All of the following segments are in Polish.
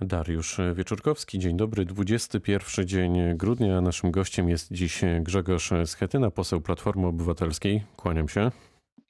Dariusz Wieczorkowski, dzień dobry. 21 dzień grudnia. Naszym gościem jest dziś Grzegorz Schetyna, poseł Platformy Obywatelskiej. Kłaniam się.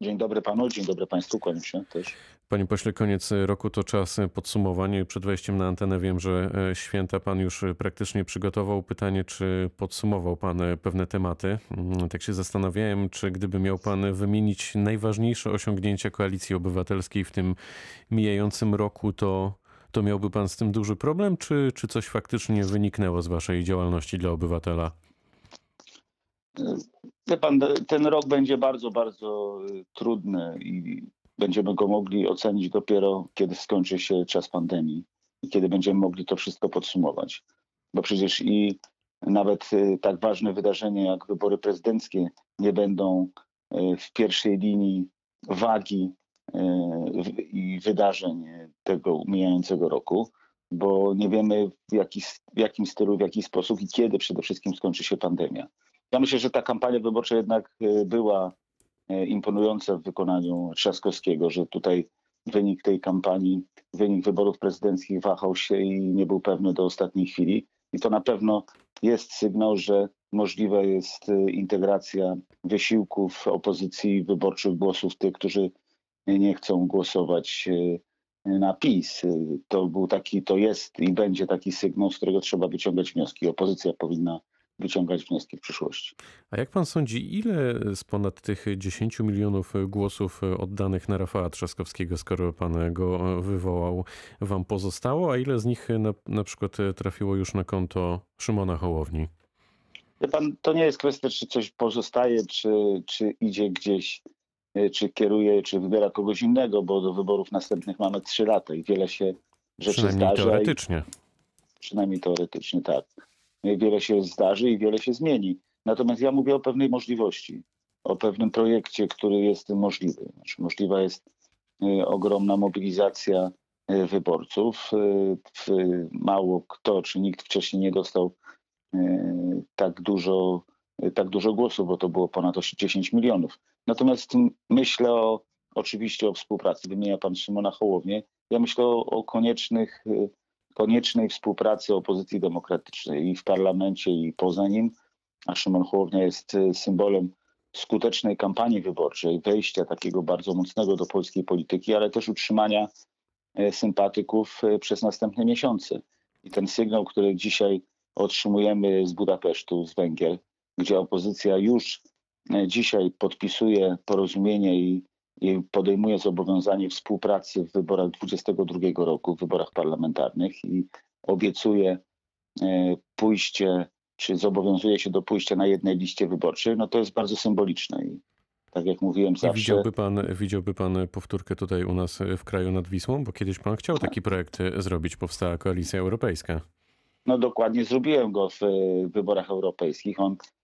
Dzień dobry panu, dzień dobry państwu, kłaniam się też. Panie pośle, koniec roku to czas podsumowań. Przed wejściem na antenę wiem, że święta pan już praktycznie przygotował. Pytanie, czy podsumował pan pewne tematy? Tak się zastanawiałem, czy gdyby miał pan wymienić najważniejsze osiągnięcia Koalicji Obywatelskiej w tym mijającym roku, to to miałby pan z tym duży problem, czy, czy coś faktycznie wyniknęło z waszej działalności dla obywatela? Wie pan, ten rok będzie bardzo, bardzo y, trudny i będziemy go mogli ocenić dopiero, kiedy skończy się czas pandemii i kiedy będziemy mogli to wszystko podsumować. Bo przecież i nawet y, tak ważne wydarzenia jak wybory prezydenckie nie będą y, w pierwszej linii wagi i wydarzeń tego mijającego roku, bo nie wiemy w, jaki, w jakim stylu, w jaki sposób i kiedy przede wszystkim skończy się pandemia. Ja myślę, że ta kampania wyborcza jednak e, była e, imponująca w wykonaniu Trzaskowskiego, że tutaj wynik tej kampanii, wynik wyborów prezydenckich wahał się i nie był pewny do ostatniej chwili. I to na pewno jest sygnał, że możliwa jest e, integracja wysiłków opozycji wyborczych głosów tych, którzy nie chcą głosować na PiS. To był taki, to jest i będzie taki sygnał, z którego trzeba wyciągać wnioski. Opozycja powinna wyciągać wnioski w przyszłości. A jak pan sądzi, ile z ponad tych 10 milionów głosów oddanych na Rafała Trzaskowskiego, skoro pan go wywołał, wam pozostało, a ile z nich na, na przykład trafiło już na konto Szymona Hołowni? Wie pan, to nie jest kwestia, czy coś pozostaje, czy, czy idzie gdzieś czy kieruje, czy wybiera kogoś innego, bo do wyborów następnych mamy trzy lata i wiele się rzeczy przynajmniej zdarza. teoretycznie. I, przynajmniej teoretycznie, tak. E, wiele się zdarzy i wiele się zmieni. Natomiast ja mówię o pewnej możliwości, o pewnym projekcie, który jest możliwy. Znaczy, możliwa jest y, ogromna mobilizacja wyborców. Mało kto, czy nikt wcześniej nie dostał tak dużo tak dużo głosów, bo to było ponad 10 milionów. Natomiast myślę o, oczywiście o współpracy. Wymienia pan Szymona Hołownię. Ja myślę o, o koniecznych, koniecznej współpracy opozycji demokratycznej i w parlamencie, i poza nim. A Szymon Hołownia jest symbolem skutecznej kampanii wyborczej, wejścia takiego bardzo mocnego do polskiej polityki, ale też utrzymania e, sympatyków przez następne miesiące. I ten sygnał, który dzisiaj otrzymujemy z Budapesztu, z Węgier, gdzie opozycja już dzisiaj podpisuje porozumienie i, i podejmuje zobowiązanie współpracy w wyborach 2022 roku, w wyborach parlamentarnych i obiecuje e, pójście, czy zobowiązuje się do pójścia na jednej liście wyborczej, no to jest bardzo symboliczne. I tak jak mówiłem zawsze... Widziałby pan, widziałby pan powtórkę tutaj u nas w kraju nad Wisłą? Bo kiedyś pan chciał taki projekt zrobić, powstała Koalicja Europejska. No dokładnie, zrobiłem go w wyborach europejskich. On E,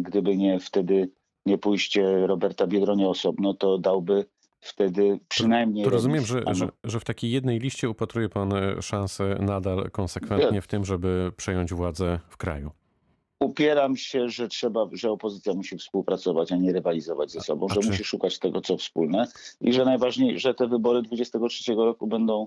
gdyby nie wtedy nie pójście Roberta Biedronia osobno, to dałby wtedy przynajmniej. To rozumiem, że, że, że, w takiej jednej liście upatruje pan e, szansę nadal konsekwentnie w tym, żeby przejąć władzę w kraju. Upieram się, że trzeba, że opozycja musi współpracować, a nie rywalizować ze sobą, a że czy... musi szukać tego, co wspólne i że najważniejsze, że te wybory 23 roku będą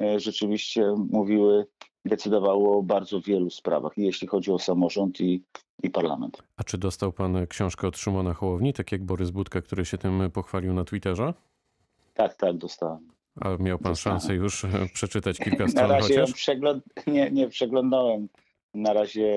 e, rzeczywiście mówiły decydowało o bardzo wielu sprawach, jeśli chodzi o samorząd i, i parlament. A czy dostał pan książkę od Szymona Hołowni, tak jak Borys Budka, który się tym pochwalił na Twitterze? Tak, tak, dostałem. A miał pan dostałem. szansę już przeczytać kilka stron Na razie chociaż? Przegląd... Nie, nie przeglądałem. Na razie,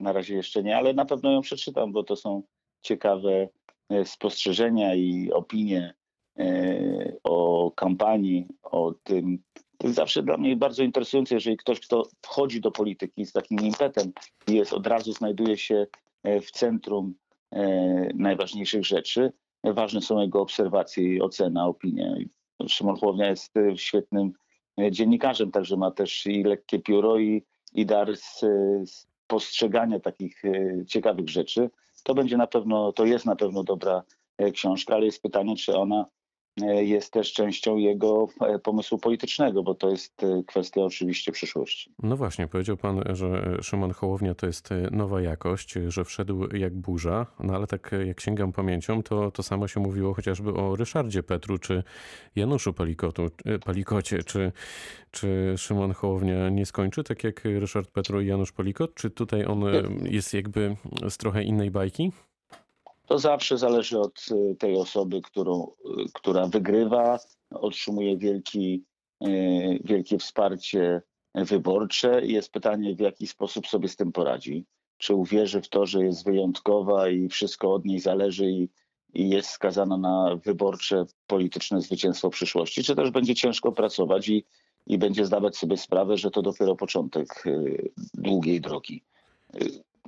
na razie jeszcze nie, ale na pewno ją przeczytam, bo to są ciekawe e, spostrzeżenia i opinie e, o kampanii, o tym, to jest zawsze dla mnie bardzo interesujące, jeżeli ktoś, kto wchodzi do polityki z takim impetem jest od razu znajduje się e, w centrum e, najważniejszych rzeczy, ważne są jego obserwacje ocena, opinie. Szymon jest e, świetnym dziennikarzem, także ma też i lekkie pióro i, i dar z, z postrzegania takich ciekawych rzeczy. To będzie na pewno, to jest na pewno dobra książka, ale jest pytanie, czy ona jest też częścią jego e, pomysłu politycznego, bo to jest e, kwestia oczywiście przyszłości. No właśnie, powiedział pan, że Szymon Hołownia to jest nowa jakość, że wszedł jak burza, no ale tak jak sięgam pamięcią, to to samo się mówiło chociażby o Ryszardzie Petru czy Januszu Palikotu, Palikocie. Czy, czy Szymon Hołownia nie skończy tak jak Ryszard Petru i Janusz Palikot? Czy tutaj on jest jakby z trochę innej bajki? To zawsze zależy od y, tej osoby, którą, y, która wygrywa, otrzymuje wielki, y, wielkie wsparcie wyborcze i jest pytanie, w jaki sposób sobie z tym poradzi. Czy uwierzy w to, że jest wyjątkowa i wszystko od niej zależy i, i jest skazana na wyborcze polityczne zwycięstwo przyszłości, czy też będzie ciężko pracować i, i będzie zdawać sobie sprawę, że to dopiero początek długiej drogi.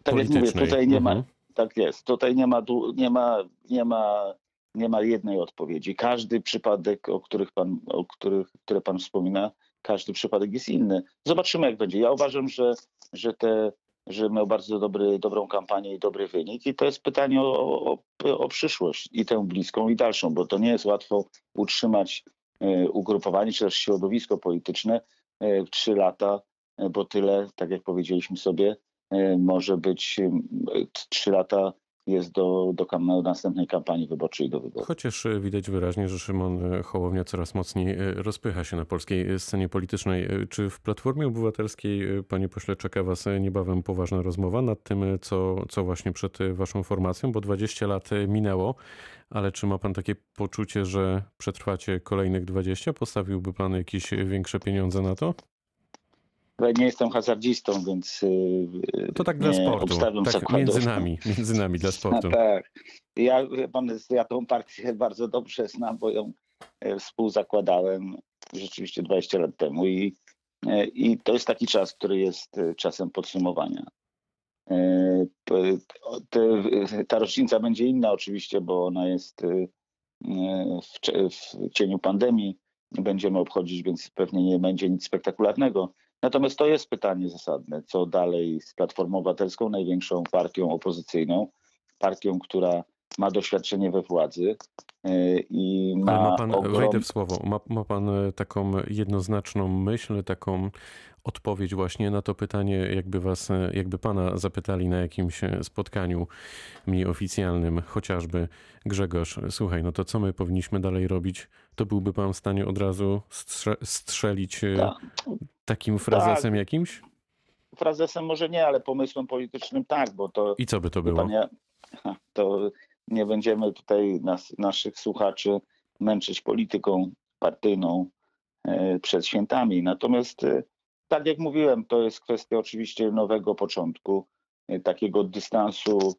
Tak jak mówię, tutaj nie ma, mhm. Tak jest. Tutaj nie ma, nie ma, nie ma, nie ma jednej odpowiedzi. Każdy przypadek, o których pan, o których, które pan wspomina, każdy przypadek jest inny. Zobaczymy, jak będzie. Ja uważam, że, że te że miał bardzo dobry, dobrą kampanię i dobry wynik. I to jest pytanie o, o, o przyszłość i tę bliską i dalszą, bo to nie jest łatwo utrzymać y, ugrupowanie czy też środowisko polityczne y, trzy lata, y, bo tyle, tak jak powiedzieliśmy sobie, E, może być trzy lata jest do, do następnej kampanii wyborczej do wyborów. Chociaż e, widać wyraźnie, że Szymon e, Hołownia coraz mocniej rozpycha się na polskiej scenie politycznej. Czy w Platformie Obywatelskiej, panie pośle, czeka was niebawem poważna rozmowa nad tym, co, co właśnie przed waszą formacją, bo 20 lat minęło, ale czy ma pan takie poczucie, że przetrwacie kolejnych 20? Postawiłby pan jakieś większe pieniądze na to? Nie jestem hazardzistą, więc y, to tak dla sportu. Tak, między nami, między nami dla sportu. tak. Ja, pan, ja tą partię bardzo dobrze znam, bo ją e, współzakładałem rzeczywiście 20 lat temu i, e, i to jest taki czas, który jest e, czasem podsumowania. Ta rocznica będzie inna oczywiście, bo ona jest w cieniu pandemii. Będziemy obchodzić, więc pewnie nie będzie nic spektakularnego Natomiast to jest pytanie zasadne, co dalej z Platformą Obywatelską, największą partią opozycyjną, partią, która ma doświadczenie we władzy e, i ma. Ale ma pan, ogrom... wejdę w słowo, ma, ma pan e, taką jednoznaczną myśl, taką odpowiedź właśnie na to pytanie, jakby was, e, jakby pana zapytali na jakimś spotkaniu mniej oficjalnym, chociażby Grzegorz, słuchaj, no to co my powinniśmy dalej robić? To byłby pan w stanie od razu strze strzelić Ta. Takim frazesem tak. jakimś? Frazesem może nie, ale pomysłem politycznym tak, bo to... I co by to było? to nie będziemy tutaj nas, naszych słuchaczy męczyć polityką partyjną e, przed świętami. Natomiast, e, tak jak mówiłem, to jest kwestia oczywiście nowego początku, e, takiego dystansu,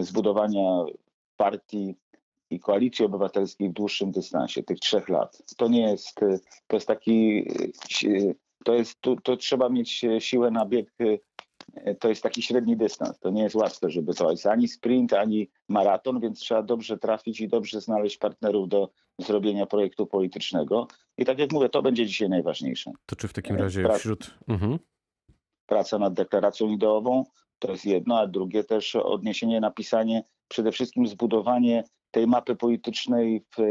zbudowania partii i koalicji obywatelskiej w dłuższym dystansie, tych trzech lat. To nie jest, to jest taki, to jest, to, to trzeba mieć siłę na bieg to jest taki średni dystans. To nie jest łatwe, żeby jest ani sprint, ani maraton, więc trzeba dobrze trafić i dobrze znaleźć partnerów do zrobienia projektu politycznego. I tak jak mówię, to będzie dzisiaj najważniejsze. To czy w takim razie Prac wśród... Mhm. Praca nad deklaracją ideową to jest jedno, a drugie też odniesienie, napisanie, przede wszystkim zbudowanie tej mapy politycznej w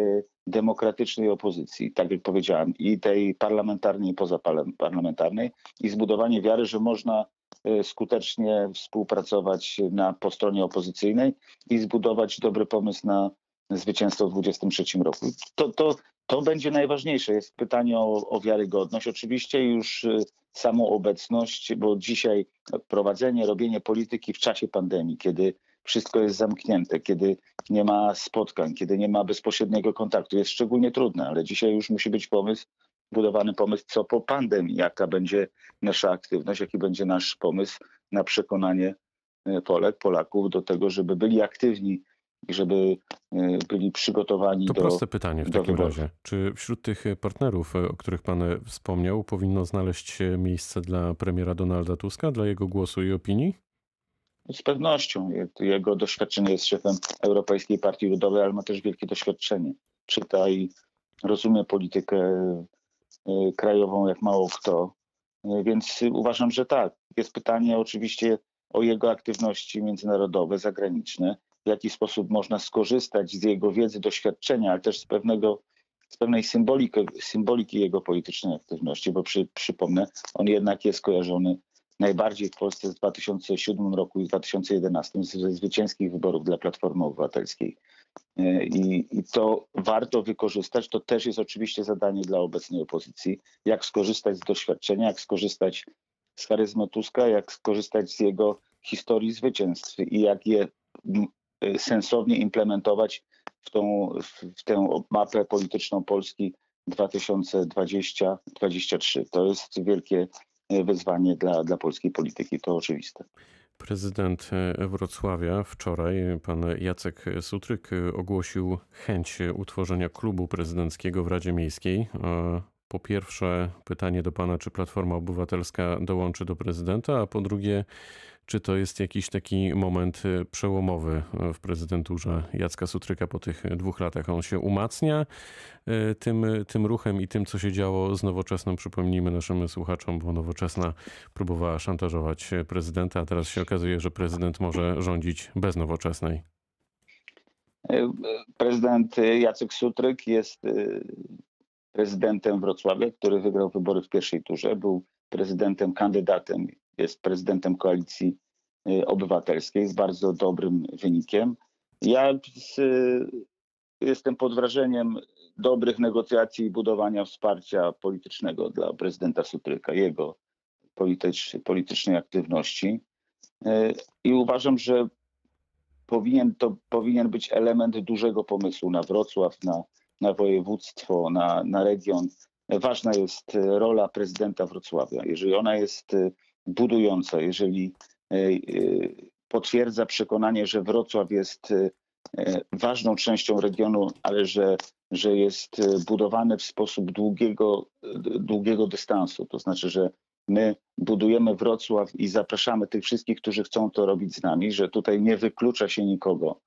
demokratycznej opozycji, tak jak powiedziałem, i tej parlamentarnej, i pozaparlamentarnej, i zbudowanie wiary, że można Y, skutecznie współpracować na, po stronie opozycyjnej i zbudować dobry pomysł na zwycięstwo w 2023 roku. To, to, to będzie najważniejsze. Jest pytanie o, o wiarygodność. Oczywiście już y, samą obecność, bo dzisiaj prowadzenie, robienie polityki w czasie pandemii, kiedy wszystko jest zamknięte, kiedy nie ma spotkań, kiedy nie ma bezpośredniego kontaktu, jest szczególnie trudne, ale dzisiaj już musi być pomysł budowany pomysł, co po pandemii, jaka będzie nasza aktywność, jaki będzie nasz pomysł na przekonanie e, Polek, Polaków do tego, żeby byli aktywni i żeby e, byli przygotowani to do. To proste pytanie w takim wyborów. razie. Czy wśród tych partnerów, e, o których Pan wspomniał, powinno znaleźć się miejsce dla premiera Donalda Tuska, dla jego głosu i opinii? Z pewnością. Jego doświadczenie jest szefem Europejskiej Partii Ludowej, ale ma też wielkie doświadczenie. Czyta i rozumie politykę Y, krajową jak mało kto. Y, więc uważam, że tak. Jest pytanie oczywiście o jego aktywności międzynarodowe, zagraniczne, w jaki sposób można skorzystać z jego wiedzy, doświadczenia, ale też z pewnego z pewnej symboliki, symboliki jego politycznej aktywności, bo przy, przypomnę, on jednak jest kojarzony najbardziej w Polsce w 2007 roku i 2011 ze zwycięskich wyborów dla Platformy Obywatelskiej. E, I, I, to warto wykorzystać. To też jest oczywiście zadanie dla obecnej opozycji, jak skorzystać z doświadczenia, jak skorzystać z charyzmy Tuska, jak skorzystać z jego historii zwycięstw i jak je e, sensownie implementować w, tą, w tę mapę polityczną Polski 2020-2023. To jest wielkie wyzwanie dla, dla polskiej polityki, to oczywiste. Prezydent Wrocławia wczoraj, pan Jacek Sutryk, ogłosił chęć utworzenia klubu prezydenckiego w Radzie Miejskiej. Po pierwsze, pytanie do pana, czy Platforma Obywatelska dołączy do prezydenta, a po drugie, czy to jest jakiś taki moment przełomowy w prezydenturze Jacka Sutryka po tych dwóch latach? On się umacnia tym, tym ruchem i tym, co się działo z Nowoczesną. Przypomnijmy naszym słuchaczom, bo Nowoczesna próbowała szantażować prezydenta, a teraz się okazuje, że prezydent może rządzić bez Nowoczesnej. Prezydent Jacek Sutryk jest prezydentem Wrocławia, który wygrał wybory w pierwszej turze, był prezydentem, kandydatem, jest prezydentem koalicji y, obywatelskiej z bardzo dobrym wynikiem. Ja z, jestem pod wrażeniem dobrych negocjacji i budowania wsparcia politycznego dla prezydenta Sutryka, jego politycz, politycznej aktywności. Y, I uważam, że powinien to powinien być element dużego pomysłu na Wrocław, na na województwo, na, na region. Ważna jest rola prezydenta Wrocławia. Jeżeli ona jest e, budująca, jeżeli e, potwierdza przekonanie, że Wrocław jest ważną częścią regionu, ale że, że jest budowany w sposób długiego, długiego dystansu. To znaczy, że my budujemy Wrocław i zapraszamy tych wszystkich, którzy chcą to robić z nami, że tutaj nie wyklucza się nikogo,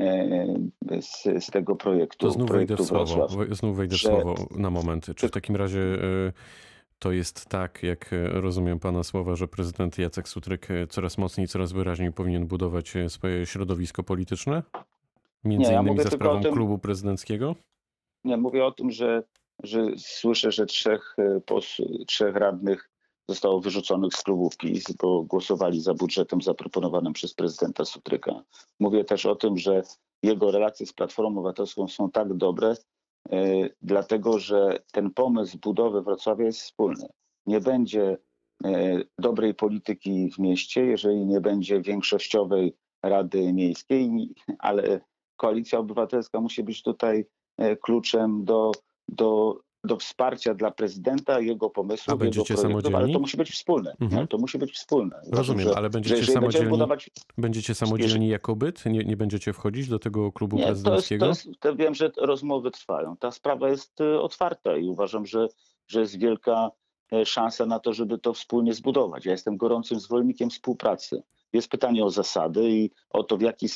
E, z, z tego projektu. To znów projektu wejdę w słowo, znów wejdę w słowo na moment. Czy w takim razie e, to jest tak, jak rozumiem Pana słowa, że prezydent Jacek Sutryk coraz mocniej, coraz wyraźniej powinien budować swoje środowisko polityczne? Między nie, innymi ja za sprawą tym, klubu prezydenckiego? Nie, mówię o tym, że, że słyszę, że trzech, e, trzech radnych zostało wyrzuconych z klubu PiS, bo głosowali za budżetem zaproponowanym przez prezydenta Sutryka. Mówię też o tym, że jego relacje z Platformą Obywatelską są tak dobre, dlatego że ten pomysł budowy Wrocławia jest wspólny. Nie będzie yy, dobrej polityki w mieście, jeżeli nie będzie większościowej Rady Miejskiej, ale Koalicja Obywatelska musi być tutaj yy, kluczem do, do do wsparcia dla prezydenta, jego pomysłów, A będziecie jego samodzielni? ale to musi być wspólne. Mhm. To musi być wspólne. Rozumiem, że, ale będziecie samodzielni, budować... będziecie samodzielni jako byt? Nie, nie będziecie wchodzić do tego klubu nie, prezydenckiego? To jest, to jest, to wiem, że rozmowy trwają. Ta sprawa jest y, otwarta i uważam, że, że jest wielka e, szansa na to, żeby to wspólnie zbudować. Ja jestem gorącym zwolennikiem współpracy. Jest pytanie o zasady i o to, w jaki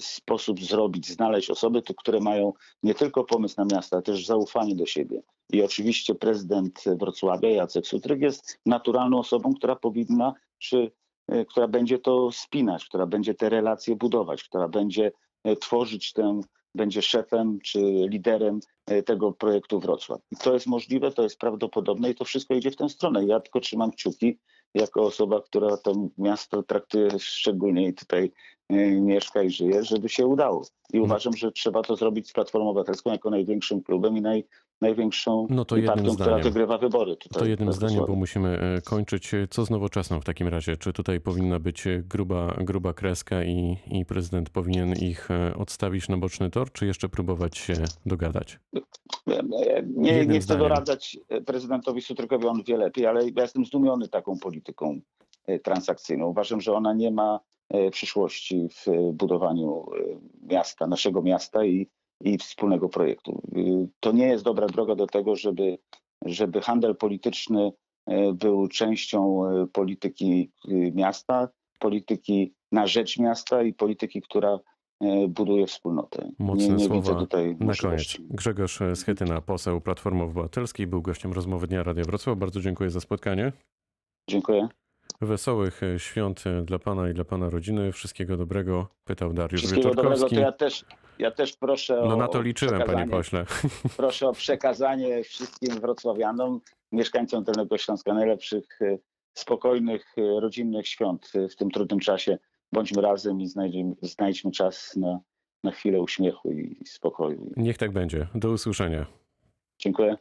sposób zrobić, znaleźć osoby, które mają nie tylko pomysł na miasto, ale też zaufanie do siebie. I oczywiście prezydent Wrocławia, Jacek Sutryk, jest naturalną osobą, która powinna, czy e, która będzie to spinać, która będzie te relacje budować, która będzie e, tworzyć tę, będzie szefem czy liderem e, tego projektu Wrocław. I to jest możliwe, to jest prawdopodobne i to wszystko idzie w tę stronę. Ja tylko trzymam kciuki, jako osoba, która to miasto traktuje szczególnie i tutaj mieszka i żyje, żeby się udało. I mhm. uważam, że trzeba to zrobić z Platformą Obywatelską jako największym klubem i naj, największą no to partią, która wygrywa wybory. Tutaj to jednym zdaniem, bo musimy e, kończyć. Co z nowoczesną w takim razie? Czy tutaj powinna być gruba, gruba kreska i, i prezydent powinien ich e, odstawić na boczny tor, czy jeszcze próbować się dogadać? Nie, nie chcę doradzać prezydentowi Sutrykowi, on wie lepiej, ale ja jestem zdumiony taką polityką transakcyjną. Uważam, że ona nie ma przyszłości w budowaniu miasta, naszego miasta i i wspólnego projektu. To nie jest dobra droga do tego, żeby, żeby handel polityczny był częścią polityki miasta, polityki na rzecz miasta i polityki, która buduje wspólnotę. Mocne nie, nie słowa tutaj na koniec. Grzegorz Schetyna, poseł Platformy Obywatelskiej, był gościem rozmowy Dnia Radia Wrocław. Bardzo dziękuję za spotkanie. Dziękuję. Wesołych e, świąt e, dla pana i dla pana rodziny. Wszystkiego dobrego, pytał Dariusz Wszystkiego dobrego, to ja też, ja też proszę o No na to liczyłem, panie pośle. Proszę o przekazanie wszystkim wrocławianom, mieszkańcom Dolnego Śląska najlepszych, e, spokojnych, rodzinnych świąt w tym trudnym czasie. Bądźmy razem i znajdziemy, znajdźmy czas na, na chwilę uśmiechu i spokoju. Niech tak będzie. Do usłyszenia. Dziękuję.